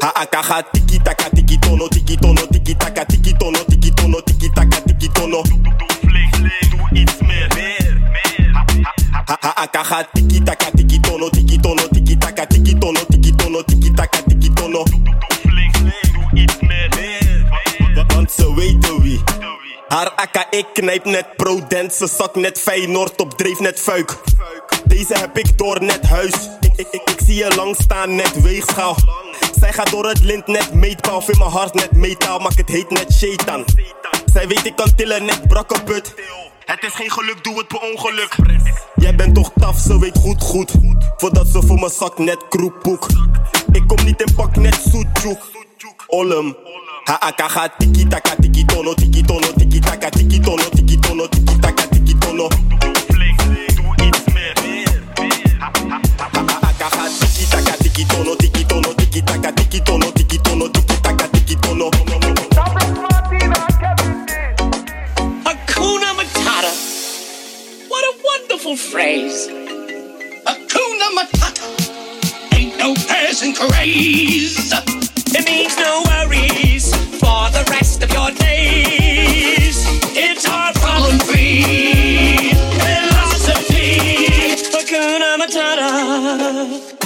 Haakaga tiki taka tiki tono tiki tono tiki taka tiki tono tiki tono tiki taka tiki tono. Doe iets meer. Haakaga tiki taka tiki tono tiki tono tiki taka tiki tono tiki tono tiki taka tiki tono. Doe iets meer. Want ze weten wie. Haar akka ik knijp net pro-dance, ze zak net Feyenoord op dreef net fuik. Deze heb ik door net huis. Ik, ik, ik, ik zie je lang staan net weegschaal. Zij gaat door het lint net meetpaal. In mijn hart net metaal, maak het heet net shaitan. Zij weet ik kan tillen net brakkeput. Het is geen geluk, doe het per ongeluk. Jij bent toch taf, ze weet goed goed. Voordat ze voor mijn zak net kroephoek. Ik kom niet in pak net zoetjoek. Olem. Ha-aka tiki taka tiki tono tiki tono tiki taka tiki tono tiki tono tiki taka tiki doe iets meer. Ha-aka tiki taka tiki tono tiki tiki taka tiki tono tiki taka tiki tono. Hakuna Matata. What a wonderful phrase. Hakuna Matata. Ain't no person craze. It means no worries for the rest of your days. It's our problem free philosophy. Hakuna Matata.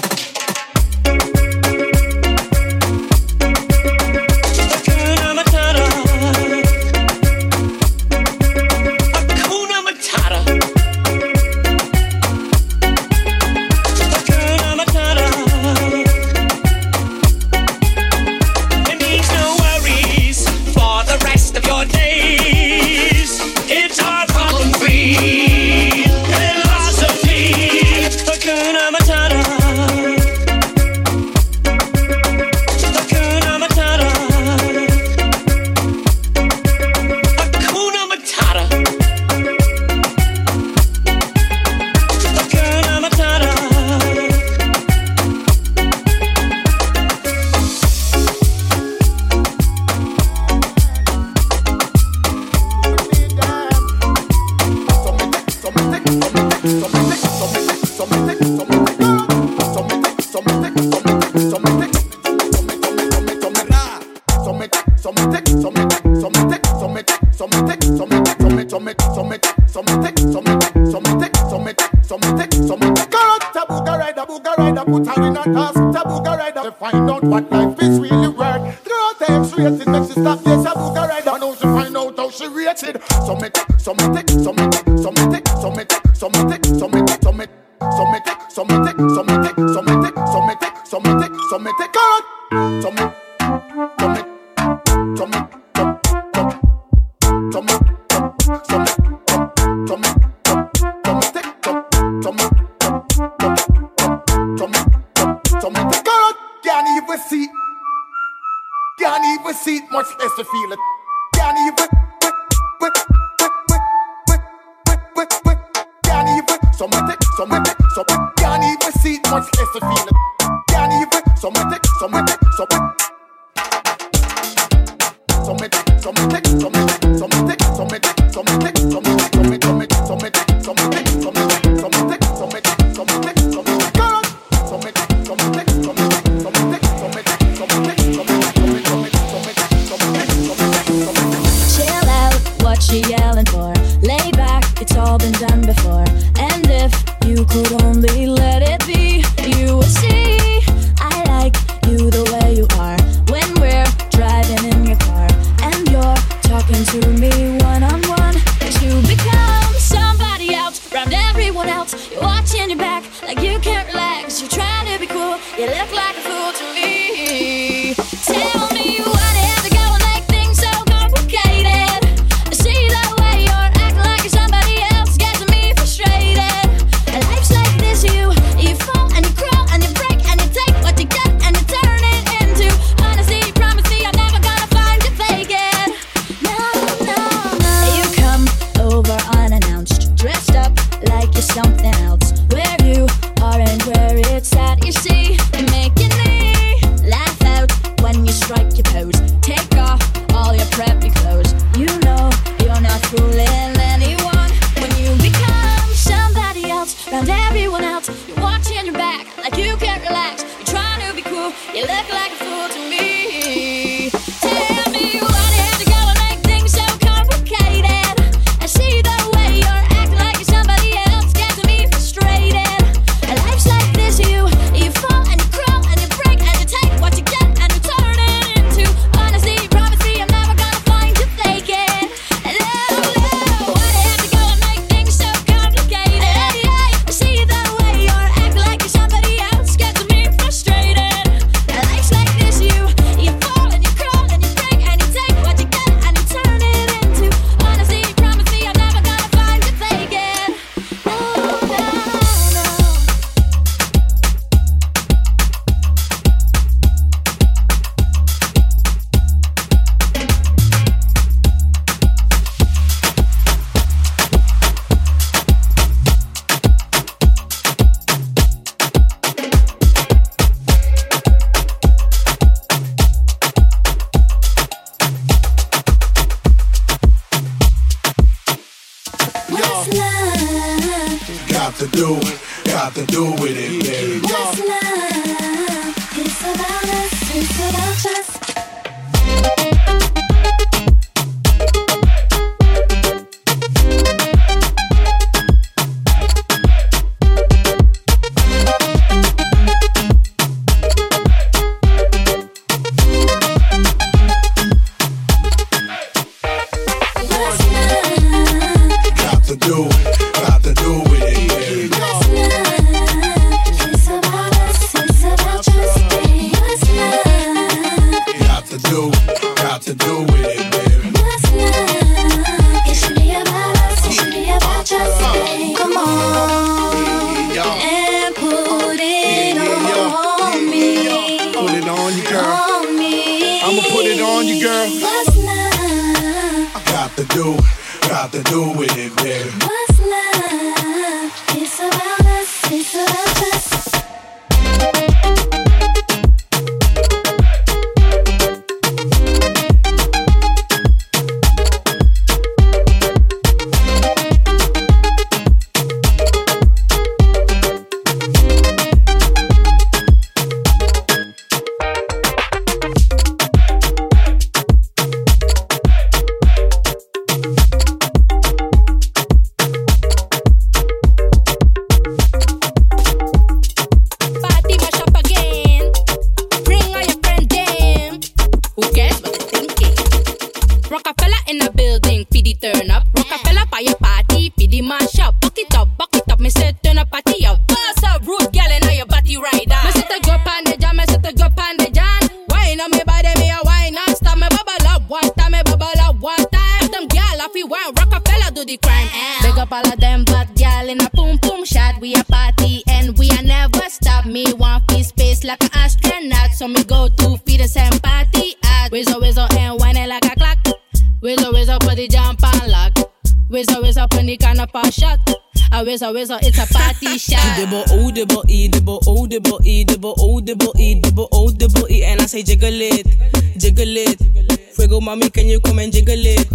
It,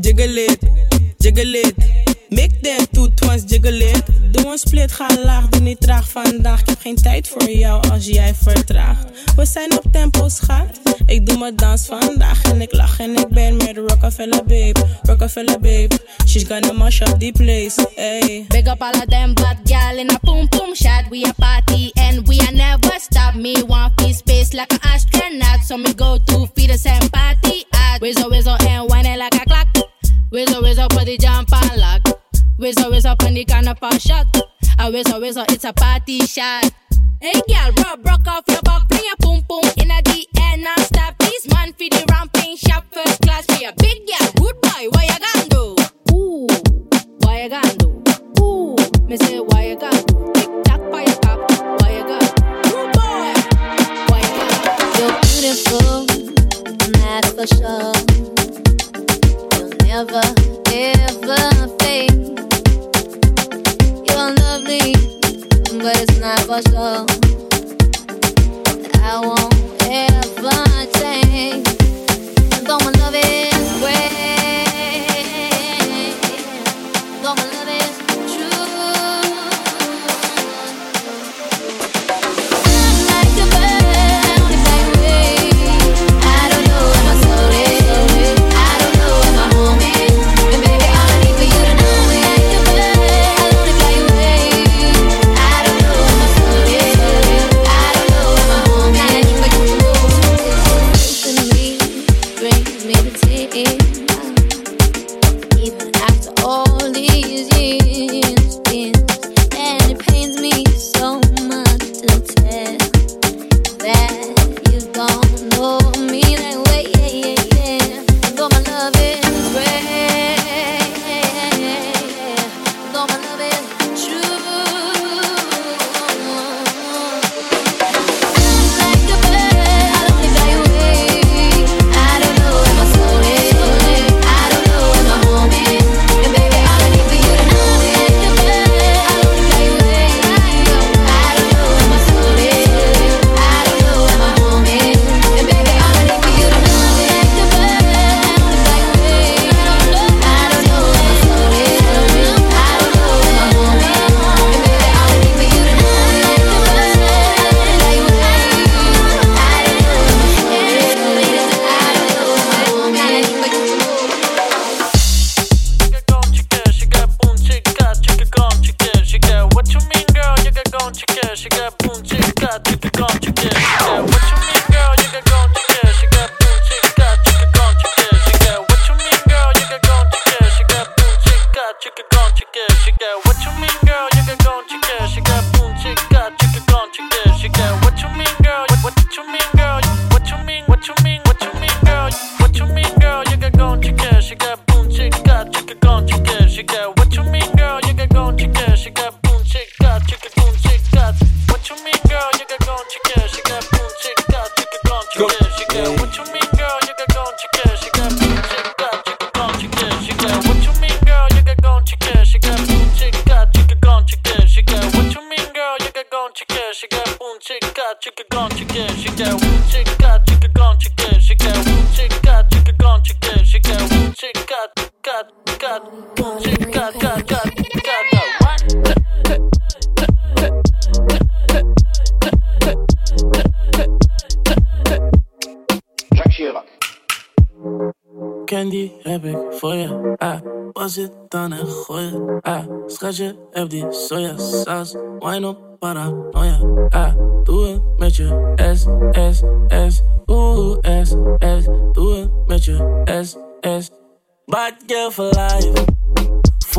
jiggle it, jiggle it. Make them two twins jiggle it. Doe een split, ga laag, doe niet traag vandaag. Ik heb geen tijd voor jou als jij vertraagt. We zijn op tempo, schat. Ik doe mijn dans vandaag en ik lach en ik ben met Rockefeller babe, Rockefeller babe. She's gonna mash up the place, hey. Big up all of them bad gal in a boom boom shot. We a party and we a never stop. Me want free space like an astronaut, so me go to feed the same party at. Wizzo wizzo and whine it like a clock. Wizzo wizzo put the jump on lock. Wizzo wizzo put the kind of shot. A wizzo wizzo, it's a party shot. Hey girl, rub rock off your back, bring your boom boom in a the air non-stop. This man feed the ramping shop first class for your big girl. Good boy, what you gonna do? Ooh, what you gonna do? Ooh, me say what you gonna do? Tick tock your cock, what you gonna do? Good boy, what you gonna do? You're beautiful, that's for sure. You'll never, ever fade. You're lovely, but it's not for sure. I won't ever change. Though my love is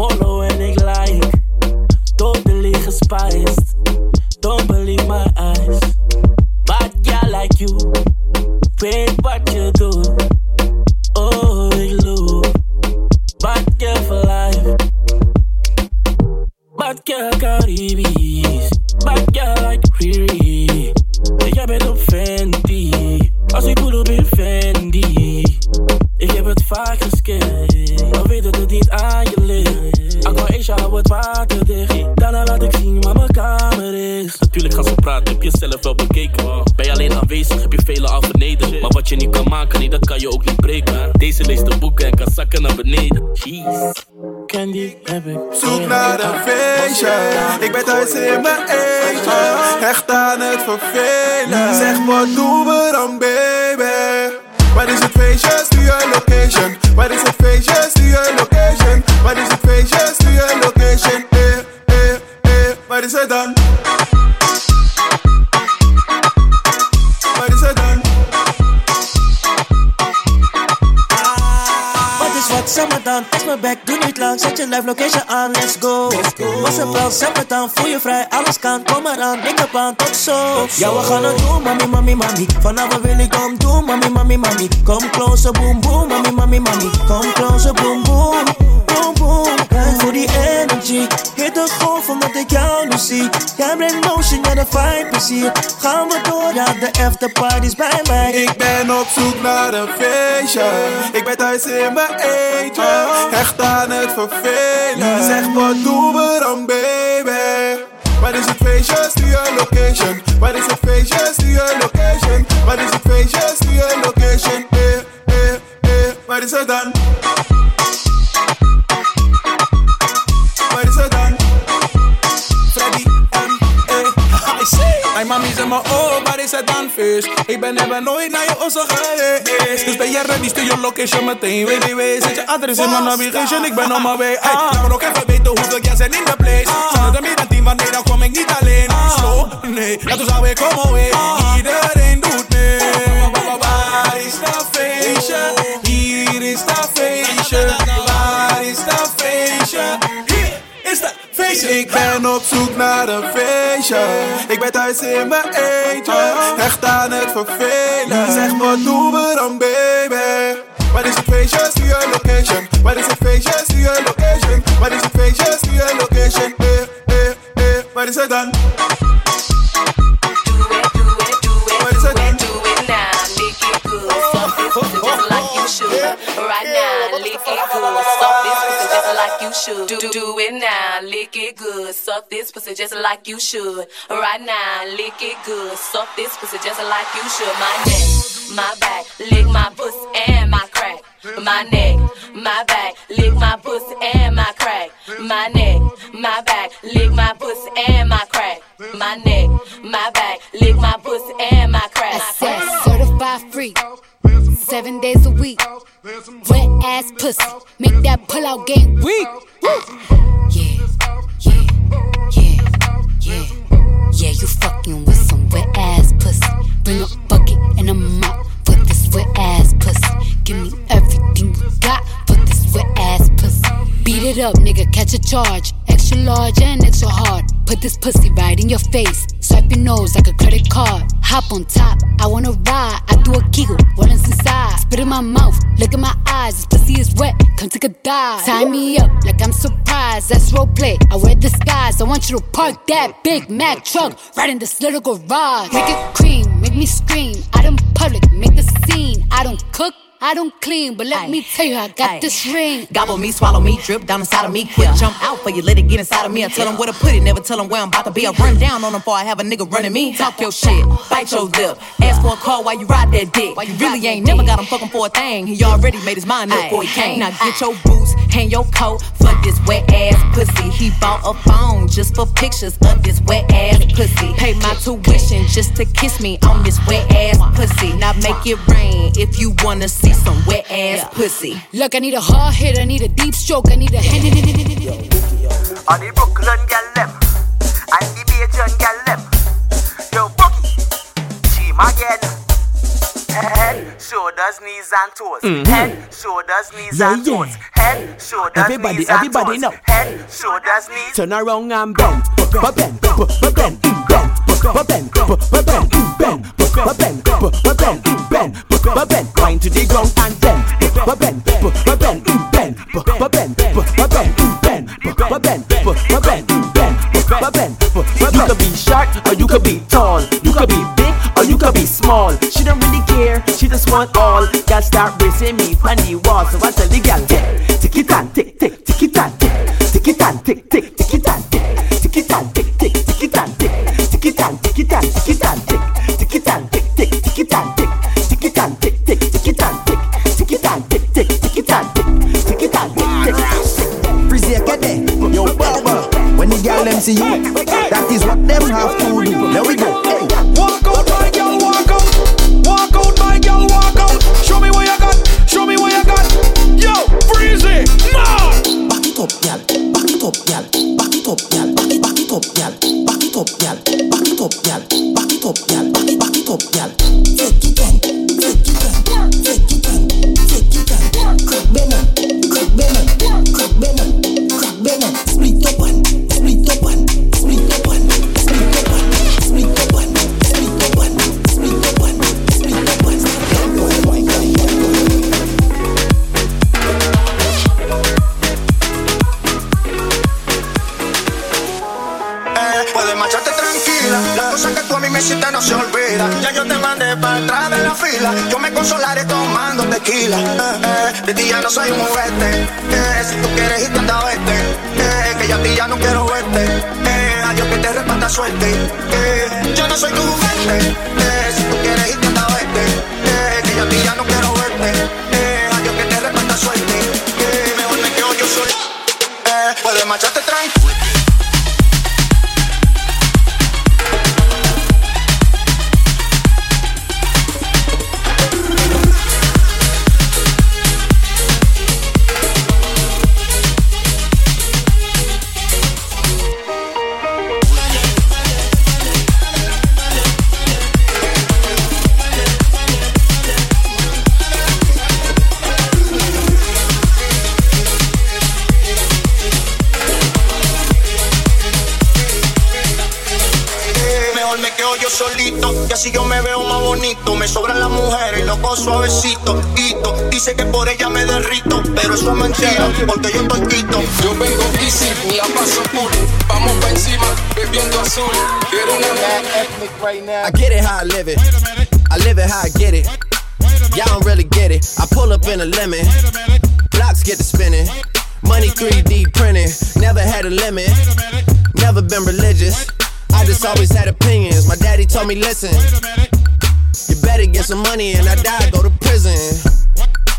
follow aan tot zo Ja, we gaan het doen, mami, mami, mami. Vanavond wil ik kom doen, mami, mami, mami. Kom closer, boom, boom, mami, mami, mami. Kom closer, boom, boom. Boom, boom, kijk voor die energy. Hit de golf omdat ik jou nu zie. Jij brengt motion, ja de vibe is hier Gaan we door, ja de is bij mij. Ik ben op zoek naar een feestje. Ik ben thuis in mijn eentje. Hecht aan het vervelen. Zeg wat doen we dan, baby? Waar is het feestje? Stuur je location. Waar is het feestje? Stuur je location. Waar is het feestje? Stuur je location. Eh, eh, eh. Waar is het dan? Waar is het dan? Freddy M. Eh. I say, Mijn mami zegt me, oh, waar is het dan feest? Ik ben even nooit naar je ossen geweest. Dus ben je ready, stuur je location meteen. www, zet je adres in mijn navigation, ik ben on my way. Hey, laat me ook even weten hoeveel jij zijn in de place. Zonder er meer dan kom ik niet alleen. Slow, nee, laten we weer komen away. Iedereen doet mee. Waar is dat feestje? Hier is dat feestje. Waar is dat feestje? Hier is dat feestje. Ik ben op zoek naar een feestje. Ik ben thuis in mijn eentje. Hecht aan het vervelen. Zeg wat doen we dan, baby? Waar is het feestje? Stuur je location. Waar is het feestje? Stuur je location. Waar is het feestje? Stuur je location. Now, lick it you should. Do, do it now, lick it good. Suck this pussy just like you should. Right now, lick it good. Suck this pussy just like you should. My neck, my back, lick my pussy and my crack. My neck, my back, lick my pussy and my crack. My neck, my back, lick my pussy and my crack. My neck, my back, lick my pussy and my crack. I certified free. Seven days a week. Wet ass pussy. Make that pull out game weak. Yeah, yeah, yeah, yeah. Yeah, you fucking with some wet ass pussy. Bring a bucket and a mop for this wet ass pussy. Give me everything you got for this wet ass pussy. Beat it up, nigga, catch a charge. Extra large and extra hard. Put this pussy right in your face. Swipe your nose like a credit card. Hop on top, I wanna ride. I do a giggle, is inside? Spit in my mouth, look in my eyes. This pussy is wet, come take a dive. Tie me up like I'm surprised. That's role play. I wear disguise. I want you to park that Big Mac truck right in this little garage. Make it cream, make me scream. Out in public, make the scene. I don't cook. I don't clean, but let me tell you, I got Aye. this ring. Gobble me, swallow me, drip down inside of me. Quick jump out for you, let it get inside of me. I tell them where to put it, never tell them where I'm about to be. I run down on them before I have a nigga running me. Talk your shit, bite your lip. Ask for a call while you ride that dick. Why You really ain't never got him fucking for a thing. He already made his mind up before he came. Now get your boots, hang your coat for this wet ass pussy. He bought a phone just for pictures of this wet ass pussy. Pay my tuition just to kiss me on this wet ass pussy. Now make it rain if you wanna see some wet ass pussy. Look, I need a hard hit, I need a deep stroke, I need a hand. On the Brooklyn gal them and the Bajan gal them. Yo, Boogie, team again. Head, shoulders, knees and toes. Mhm. Head, shoulders, knees Yeah, and yeah. toes. Head, shoulders, Everybody, knees and everybody toes. know. Head, shoulders, knees. Turn around and bend, but bend, but bend, bend, but bend, but bend, bend, but bend, but bend, bend, but bend, wind to the ground and bend, but bend, but bend, bend, but bend, but bend, bend, but bend, but bend, or you could be tall, you could be big or you could be small. She don't really care, she just want all. Girl start racing me on the wall, so I tell the girl, hey, tick it and tick, tick, tick it and tick, tick it and tick, tick, tick it and tick, tick it and tick, tick, tick it and tick, tick it and tick it and tick it the girl them see you, that is what them have to do. There we go. Hey. Walk out, my girl, walk out. Walk out, my girl, walk out. Show me what you got. Show me what you got. Yo, Breezy, now. Back it up, gal. Back it up, gal. Back it up, gal. Back it, back it up, gal. Back it up, gal. Back it up, gal. Back it up, gal. Hiciste no se olvidan. Ya yo te mandé para atrás de la fila. Yo me consolaré tomando tequila. Eh, eh, de ti ya no soy un juguete. Eh, si tú quieres irte, anda vete. Eh, que yo a ti ya no quiero verte. Eh, a Dios que te reparta suerte. Eh, yo no soy tu juguete. Si tú quieres irte, anda vete. Que yo a ti ya no quiero verte. A Dios que te reparta suerte. Mejor me quedo yo solo. Puedes marcharte tranquila. Me sobran las mujeres loco suavecito. Hito, dice que por ella me derrito, pero eso es mentira, porque yo estoy quito. Yo vengo easy, me la paso cool. Vamos pa' encima, bebiendo azul. Quiero una I get it how I live it. I live it how I get it. Y'all don't really get it. I pull up in a lemon. Blocks get to spinning. Money 3D printing. Never had a limit. Never been religious. I just always had opinions. My daddy told me, listen. Better get some money and I die, go to prison.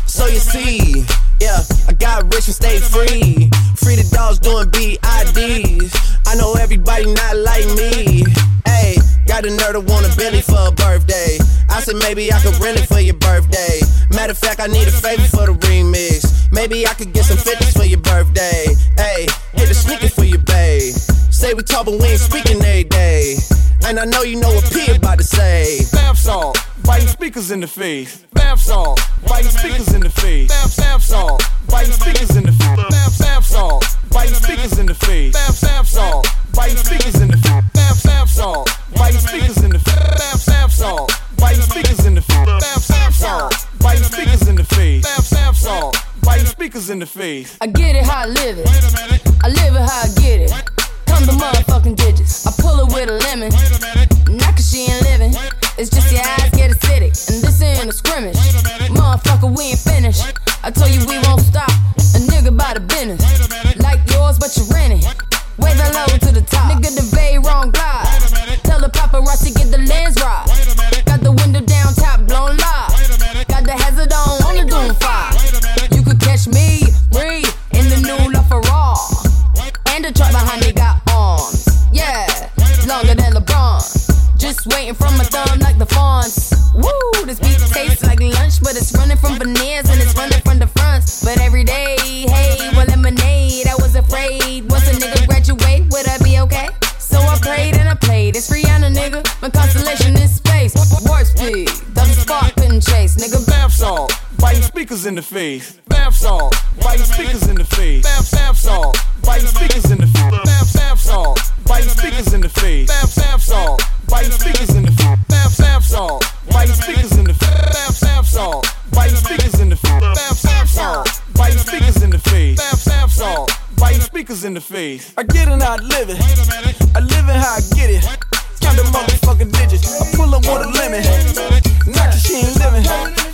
So you see, yeah, I got rich and stayed free. Free the dogs doing BIDs. I know everybody not like me. Hey, got a nerd to want a Billy for a birthday. I said maybe I could rent it for your birthday. Matter of fact, I need a favor for the remix. Maybe I could get some 50s for your birthday. Hey, hit a sneaker for your babe. Say we talk, but we ain't speaking every day. And I know you know what P about to say. Bath salt, speakers in the face. Bath salt, biting speakers in the face. Bath, bath salt, biting speakers in the face. Bath, bath salt, biting speakers in the face. Bath, bath salt, biting speakers in the face. Bath, bath salt, biting speakers in the face. Bath, bath salt, biting speakers in the face. Bath, bath salt, biting speakers in the face. Bath, bath salt, biting speakers in the face. I get it how I live it. I live it how I get it. Come the motherfucking digits. I pull it with a lemon. Not cause she ain't living. It's just your eyes get acidic. And this ain't a scrimmage. Motherfucker, we ain't finished. I told you we won't stop. A nigga by the business. Like yours, but you're renting. Waving low to the top. Nigga, the bay wrong glide. Tell the paparazzi to get the lens right. Got the window down, waiting from my thumb like the fawns. Woo, this beat tastes like lunch, but it's running from veneers and it's running from the fronts. But every day, hey, well, lemonade. I was afraid. Once a nigga graduate, would I be okay? So I prayed and I played. It's Rihanna, nigga. My constellation is space. Warp speed, double spark couldn't chase, nigga. Bath salt, biting speakers in the face. Bath salt, biting speakers in the face. Bath, bath salt, biting speakers in the face. Bath, bath salt, biting speakers in the face. Bath, bath salt, biting speakers in the face. Bath, bath salt, biting speakers in the face. Bath, bath salt, biting speakers in the face. Bath, salt, biting speakers in the face. Bath, salt, biting speakers in the face. I get it, I live it. I live it how I get it. Count the motherfucking digits. I pull up with a lemon. Knock she ain't living.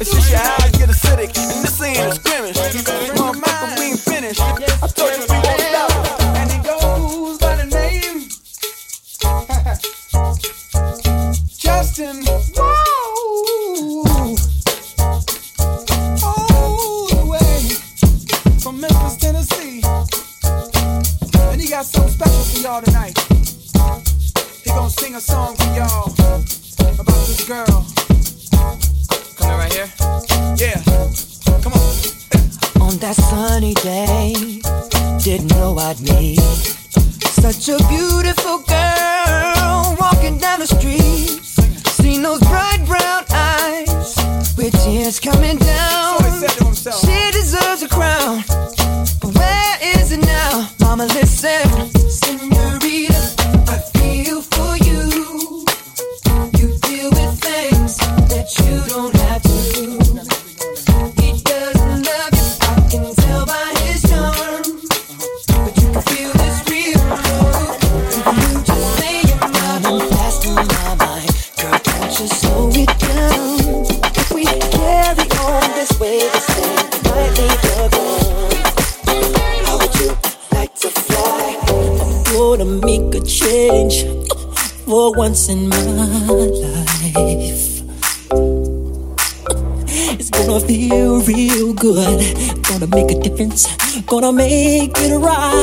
It's just your eyes get acidic. And this ain't a scrimmage. Ain't finished. I told you we won't stop. And by the name Justin. The Memphis, Tennessee. And he got something special for y'all tonight. He gonna sing a song for y'all about this girl. Coming right here? Yeah. Come on. On that sunny day, didn't know I'd meet such a beautiful girl walking down the street. Seen those bright brown eyes with tears coming down. She deserves a crown, but where is it now? Mama, listen, Gonna make it right.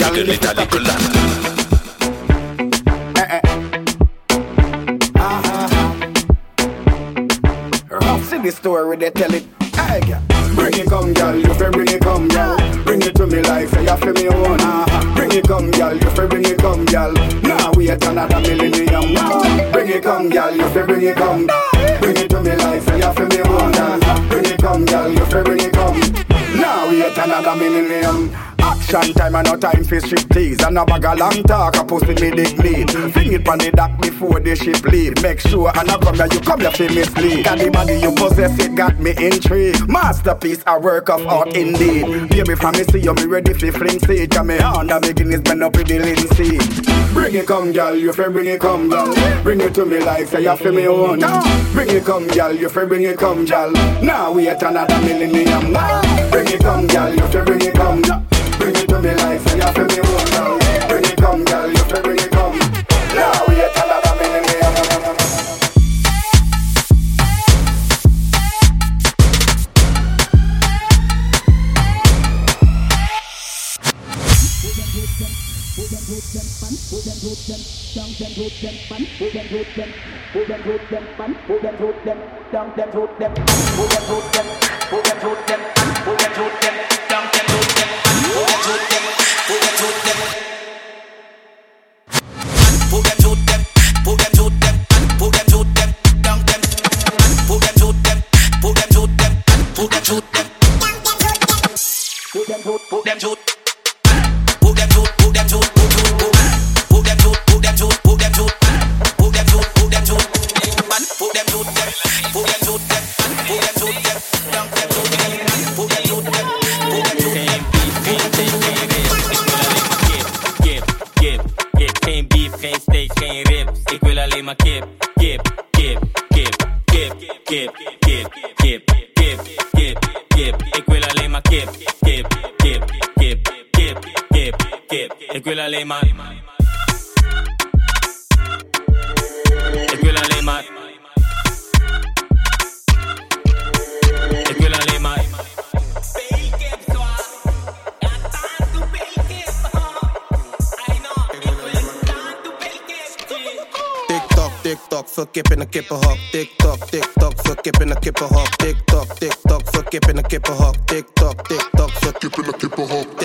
It a little and. Rough see the story, they tell it. Hey. Bring it come, girl, you fi bring it come, girl. Bring it to me like say eh, you fi me own. Uh-huh. Bring it come, girl, you fi bring it come, girl. Now wait another millennium. Bring it come, girl, you fi bring it come. Bring it to me like say eh, you fi me own. Uh-huh. Bring it come, girl, you fi bring it come. Now wait another millennium. Action time and no time for striptease And a bag of long talk, a post me dick lead Fling it on the dock before the ship leave. Make sure I come here, you come here for mislead Got the body you possess, it got me intrigued. Masterpiece, a work of art indeed. Baby, from me see you, me ready for fling seed. Cause me hand a beginnings bend up with the linseed Bring it come, girl, you fi bring it come, girl. Bring it to me like say you fi me own. Bring it come, girl, you fi bring it come, girl. Now wait another millennium Bring it come, girl, you fi bring it come to me like say you fi me own girl. Bring it come, girl, you fi bring it come. Now we wait another millennium. Kip, kip, kip, geen beef, geen steak, geen ribs. Ik wil alleen maar kip, kip, kip, kip, kip, kip, kip, kip, kip, alleen maar. Ik wil alleen maar. Ik wil alleen maar. TikTok, veel kip in een kippenhok. TikTok, TikTok, veel kip in een kippenhok. TikTok, TikTok, veel kip in een kippenhok. TikTok, TikTok, veel kip in een kippenhok.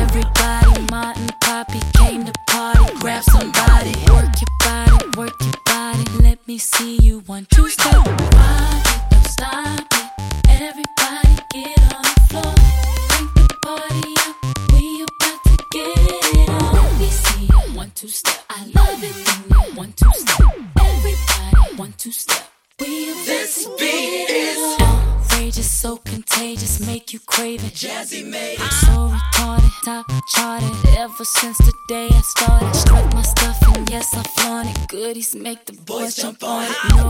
Everybody, Martin, and poppy came to party. Grab somebody, work your body, work your body. Let me see you one, two, step. No.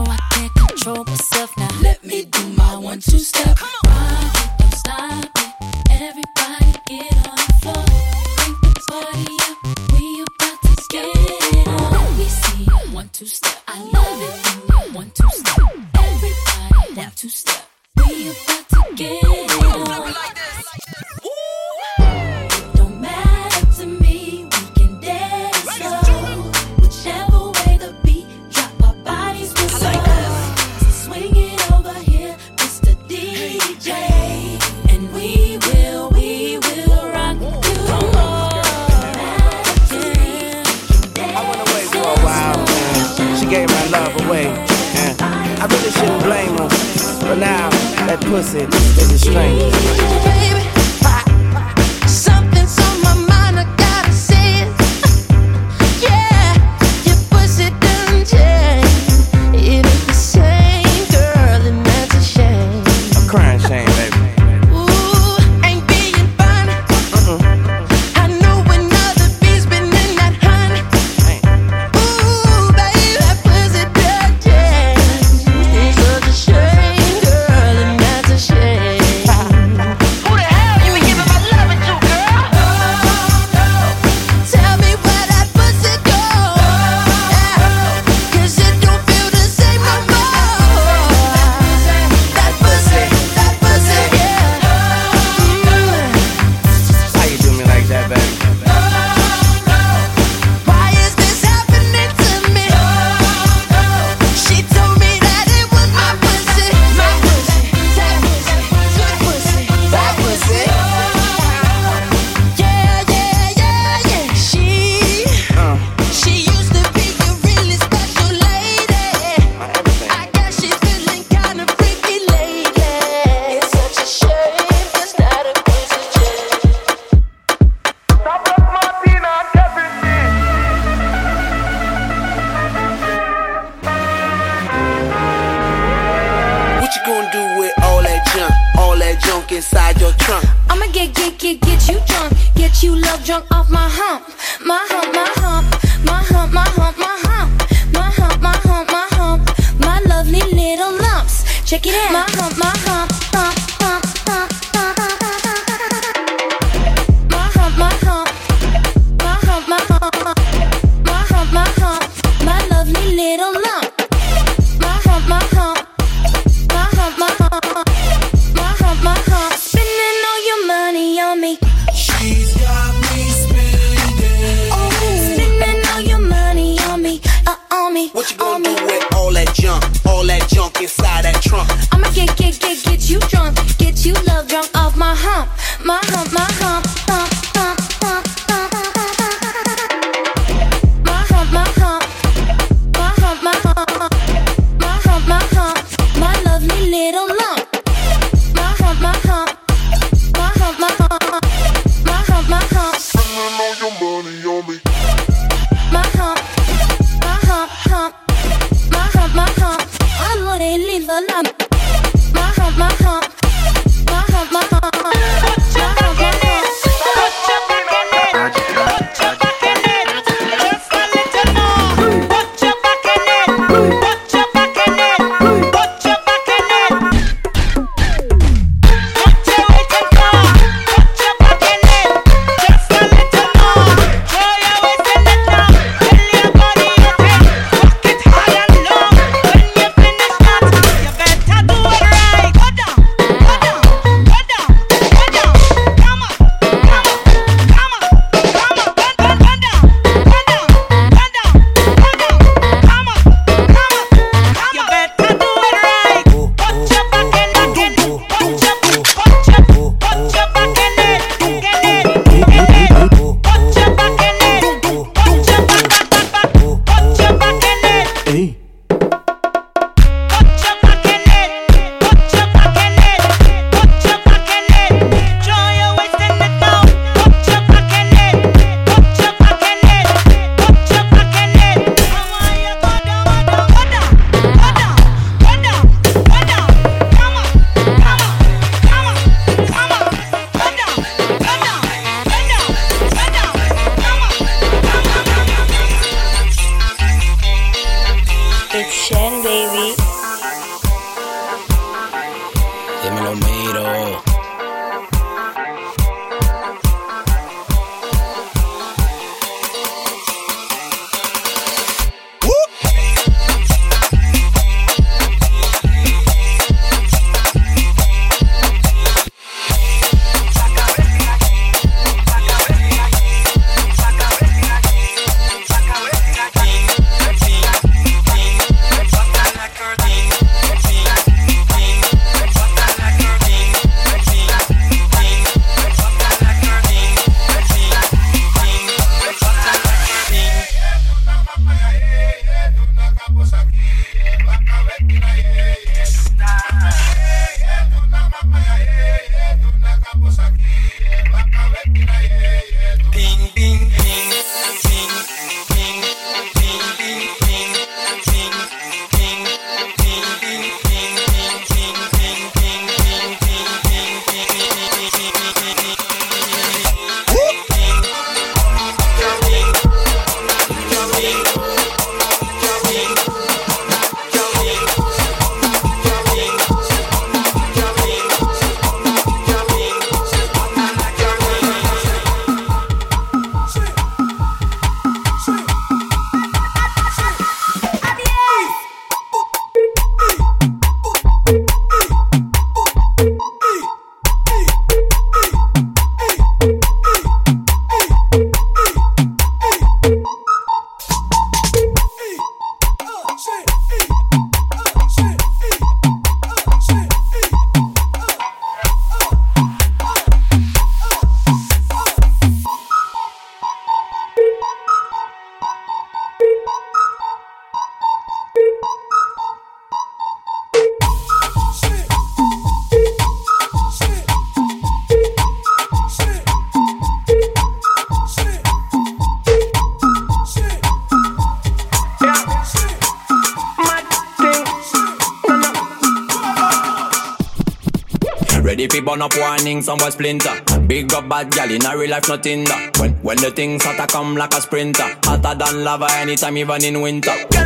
thing splinter. Big up bad gal in a real life, nothing that. When, when the things to come like a sprinter. Hotter than lava anytime, even in winter.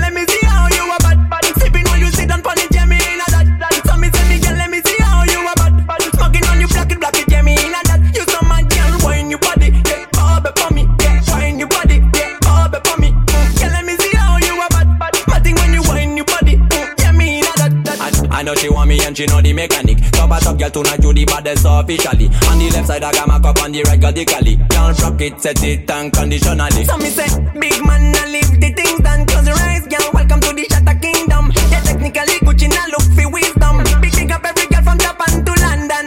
girl tonight you the baddest officially. On the left side I got my cup on the right got the cali. Can't rock it, set it unconditionally. So me say, big man, I live the things done. Close your eyes, girl. Welcome to the Shatter Kingdom. Yeah, technically Gucci now look for wisdom. Picking up every girl from Japan to London.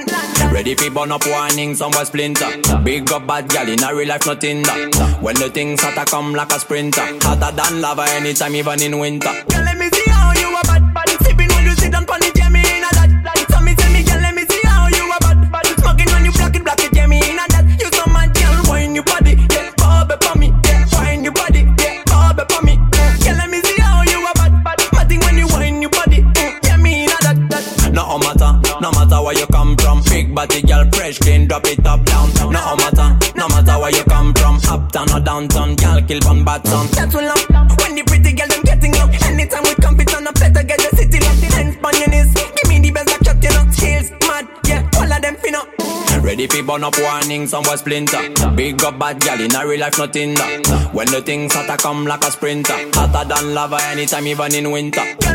Ready for burn up warning, somewhere splinter. Big up bad gal in a real life, nothing that. When the things hotter come like a sprinter, hotter than lava anytime, even in winter. burn up warnings and was splinter. Big up bad gal in a real life, nothing that. When the things start to come like a sprinter, hotter than lava anytime, even in winter.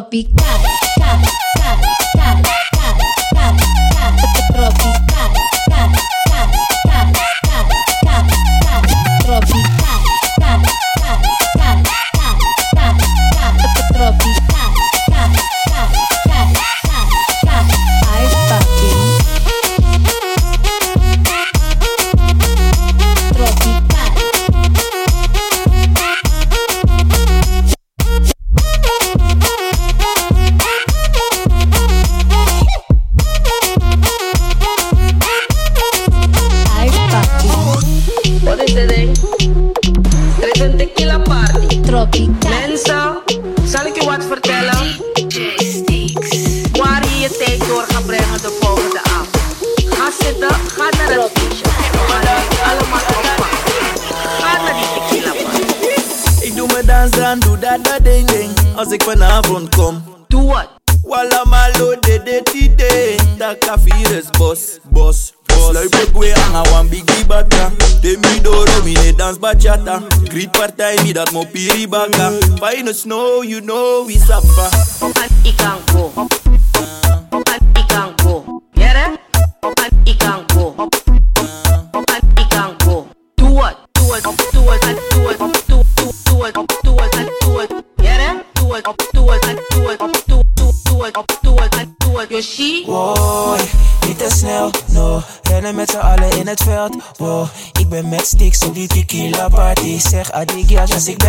tropical.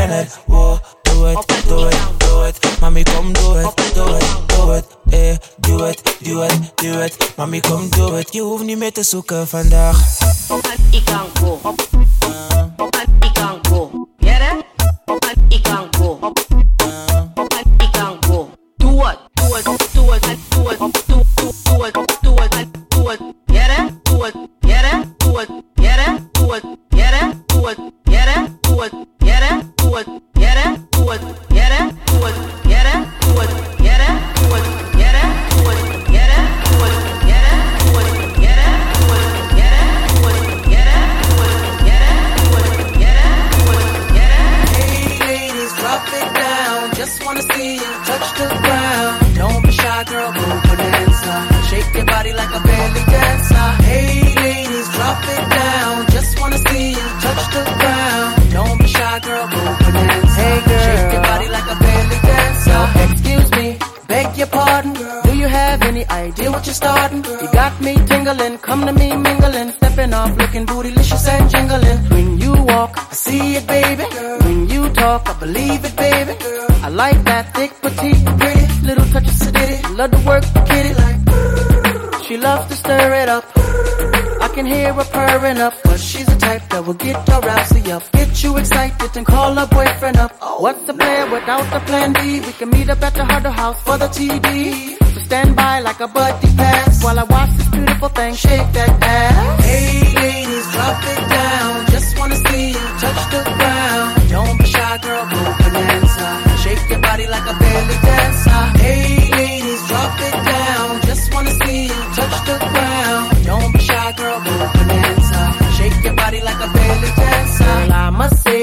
Do het. Wow, doe het, doe het, doe het. Mami, kom, doe het, doe het, doe het. Eh, doe het, doe het, doe het. Mami, kom, doe het. Je hoeft niet meer te zoeken vandaag. You're starting. You got me tingling, come to me mingling, stepping off, looking bootylicious and jingling. When you walk, I see it, baby. When you talk, I believe it, baby. I like that thick, petite, pretty, little touch of sedity. Love to work the kitty like. She loves to stir it up. I can hear her purring up, but she's the type that will get your rousey up. Get you excited and call her boyfriend up. What's the plan without the plan B? We can meet up at the Huddle House for the TV. So stand by like a buddy pass while I watch this beautiful thing shake that ass. Hey ladies, drop it down.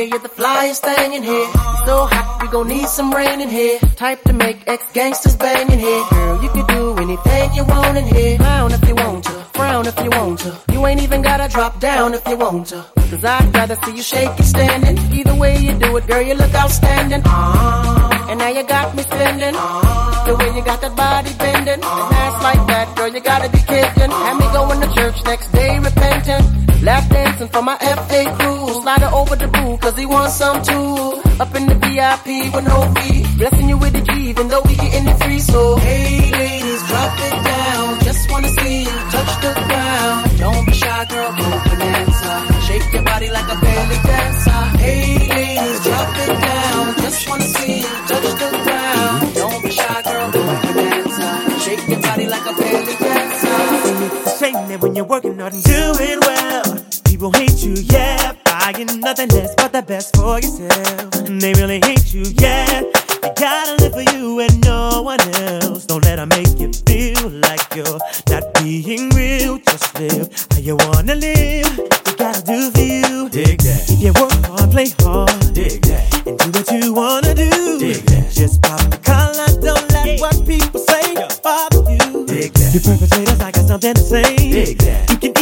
You're the flyest thing in here. So hot, we gon' need some rain in here. Type to make ex gangsters bang in here. Girl, you can do anything you want in here. Frown if you want to, frown if you want to. You ain't even gotta drop down if you want to. Cause I'd rather see you shake it standing. Either way you do it, girl, you look outstanding. Ah, and now you got me spending. Uh-huh. The way you got that body bending. Uh-huh. And ass like that, girl, you gotta be kidding. Had me going to church next day repenting. Lap dancing for my FA crew. Slide her over the boo, cause he wants some too. Up in the VIP with no fee. Blessing you with the G, even though we getting it free. So, hey ladies, drop it down. Just wanna see you touch the ground. Don't be shy, girl, go bonanza. Shake your body like a belly dancer. Hey ladies, drop it down. Just wanna see you touch the ground. Don't be shy, girl, go bonanza. Shake your body like a belly dancer. It's a shame that when you're working hard and doing well, people hate you, yeah. Buying nothing less but the best for yourself. And they really hate you, yeah. You gotta live for you and no one else. Don't let them make you feel like you're not being real. Just live how you wanna live. You work hard, play hard. Dig that. And do what you wanna do. Dig that. Just pop the collar, don't let what people say bother you. Dig that. You perpetrators, I got something to say. Dig that. You can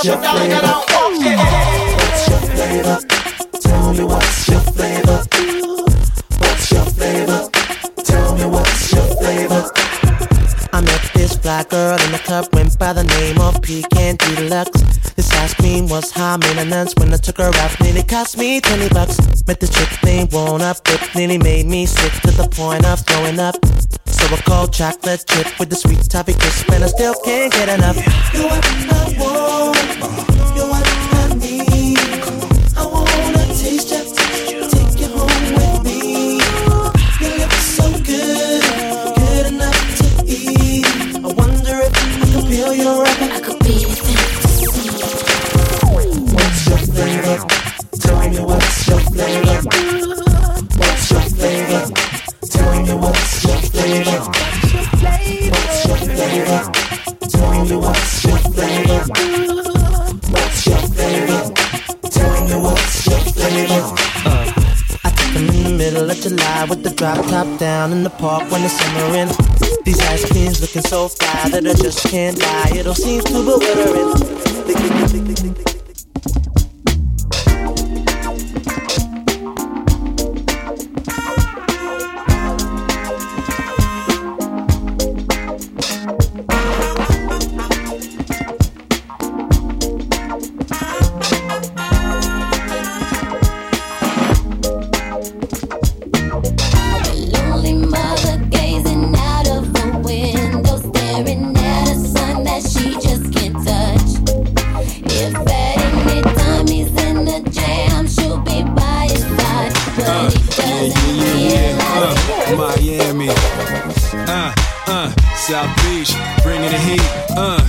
What's your flavor? Tell me what's your flavor? What's your flavor? Tell me what's your flavor? I met this girl in the club, went by the name of Pecan Deluxe. This ice cream was high maintenance when I took her out, nearly cost me 20 bucks. Met the chick named One Up, it nearly made me sick to the point of throwing up. So I called chocolate chip with the sweet toffee crisp, and I still can't get enough. You're what I want. You're what flavor? What's your flavor? Tell me what's your flavor? What's your what's your flavor? I took in the middle of July with the drop top down in the park when the summer in. These ice creams looking so fly that I just can't lie. It all seems too bewildering. Miami, uh, uh, South Beach, bringing the heat, uh.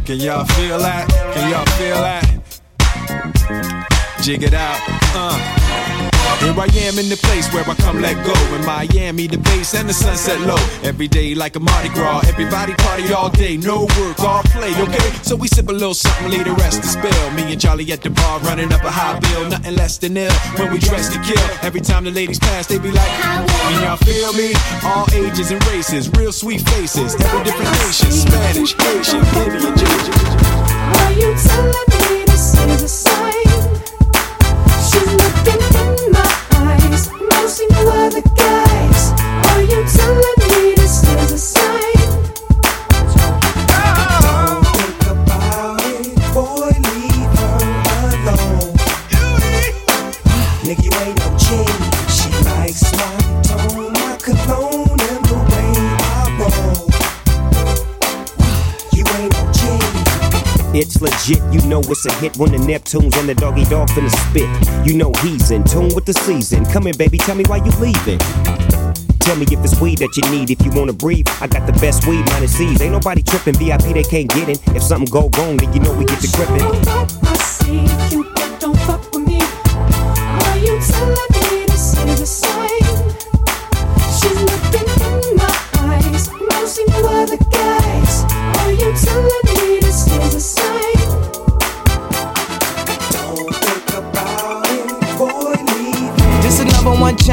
Can y'all feel that? Can y'all feel that? Jig it out, uh. Here I am in the place where I come let go. In Miami, the bass and the sunset low. Every day like a Mardi Gras. Everybody party all day, no work, all play, okay? So we sip a little something, leave the rest to spill. Me and Charlie at the bar running up a high bill. Nothing less than ill when we dress to kill. Every time the ladies pass, they be like, Can y'all feel me? All ages and races, real sweet faces. Every different nation, Spanish, Asian, Indian, Georgian. Are you telling me this is a sign? are the guys? Are you telling legit, you know it's a hit when the Neptunes and the Doggy Dogg finna spit. You know he's in tune with the season. Come in, baby, tell me why you leaving. Tell me if it's weed that you need. If you wanna breathe, I got the best weed, minus C's. Ain't nobody tripping, VIP they can't get in. If something go wrong, then you know we get to gripping. I see you, don't fuck with me. Are you telling me this is a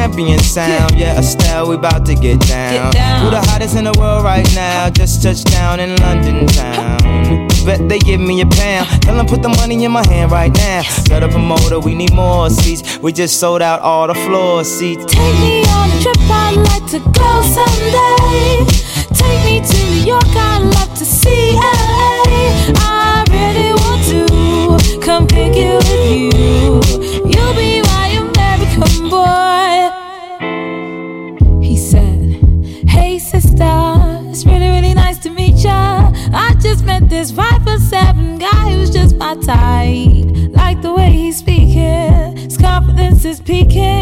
champion sound. Yeah, Estelle, we about to get down. Who the hottest in the world right now? Just touched down in London town. Bet they give me a pound. Tell them put the money in my hand right now. Got a promoter, we need more seats. We just sold out all the floor seats. Take me on a trip, I'd like to go someday. Take me to New York, I'd love to see LA. Picking.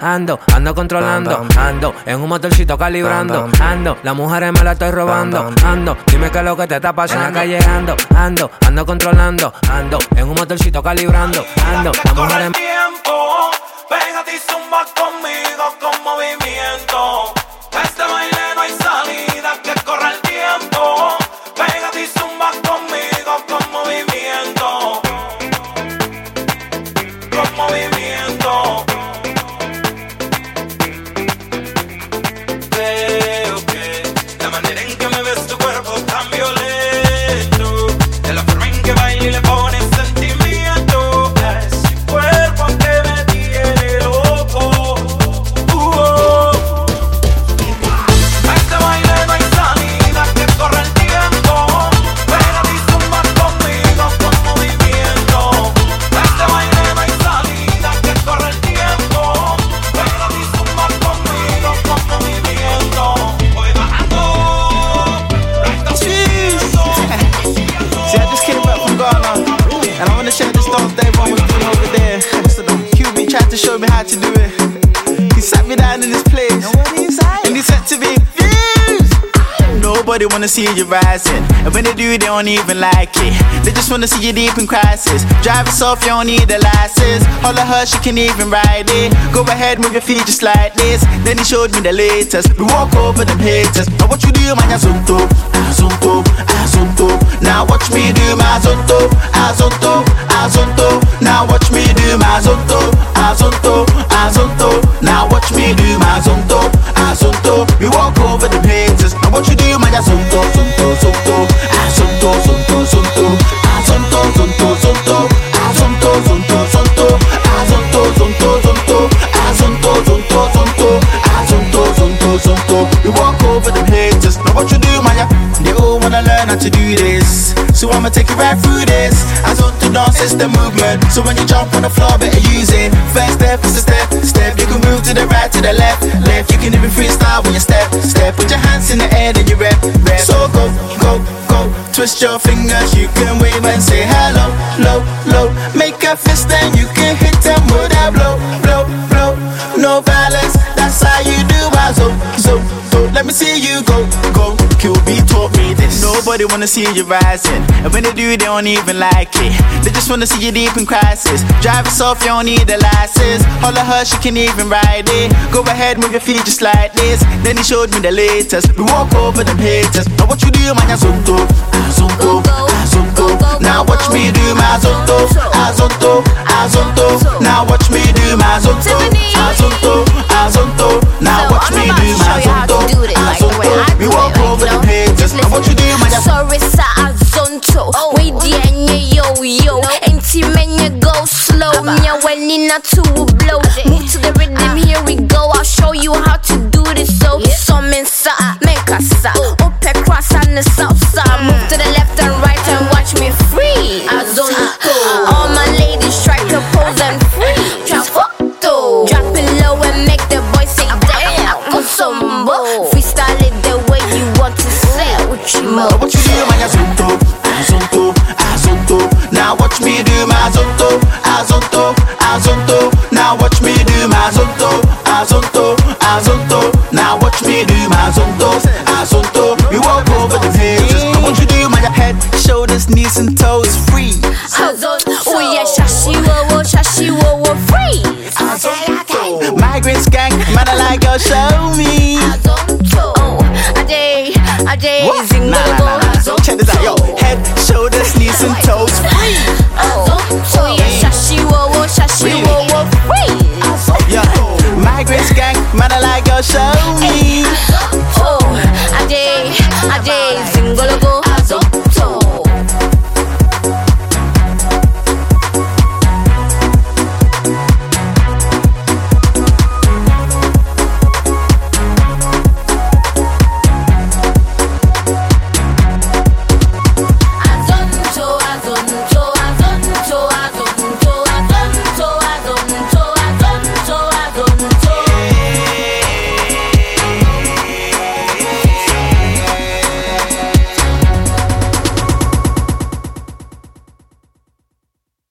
Ando, ando, ando controlando, ando, en un motorcito calibrando, ando, las mujeres me la estoy robando, ando, dime qué es lo que te está pasando. En la calle ando, ando, ando controlando, ando, en un motorcito calibrando, ando, las mujeres tiempo. Pégate y zumba conmigo con movimiento. See you rising, and when they do, they don't even like it. They just wanna see you deep in crisis. Drive yourself, you don't need a license. All of her, she can even ride it. Go ahead, move your feet just like this. Then he showed me the latest. We walk over them haters. Now what you do, man? Azonto, azonto, ah, azonto. Ah, now watch me do my azonto, azonto, ah, azonto. Now watch me do my azonto, azonto, azonto. Now watch me to do this. So I'ma take you right through this. Azonto dance, it's the movement. So when you jump on the floor, better use it. First step is a step, step. You can move to the right, to the left, left. You can even freestyle when you step, step. Put your hands in the air, then you rap, rap. So go, go, go. Twist your fingers, you can wave and say hello, low, low. Make a fist, then you can hit Nobody wanna see you rising, and when they do, they don't even like it. They just wanna see you deep in crisis. Drive yourself, you don't need a license. All of her, she can even ride it. Go ahead, move your feet just like this. Then he showed me the latest. We walk over them haters. Now what you do, man? Azonto, azonto, ah, azonto. Ah, now watch me do my azonto, azonto, ah, azonto. Now watch me do my azonto, azonto, azonto. Now watch me do my azonto, azonto. Yo yo. Enti menye go slow. Nya when nina to blow. Move to the rhythm, here we go. I'll show you how to do this. So, some sa, make a sa. Open cross on the south side. Move to the left and right and watch me free. Azonto. All my ladies try to pose and free. Trafoto. Drop it low and make the boys say damn. Freestyle it the way you want to say. What you watch me do my azonto, azonto, azonto. Now watch me do my azonto, azonto, azonto. Now watch me do my azonto, azonto. We walk over the haters. Now what you do, man? Head, shoulders, knees and toes free. Azonto. Oh yeah, shashi wo wo, shashi wo wo free. Migrants gang, man, I like girl, show me. Oh, a day, a day, show.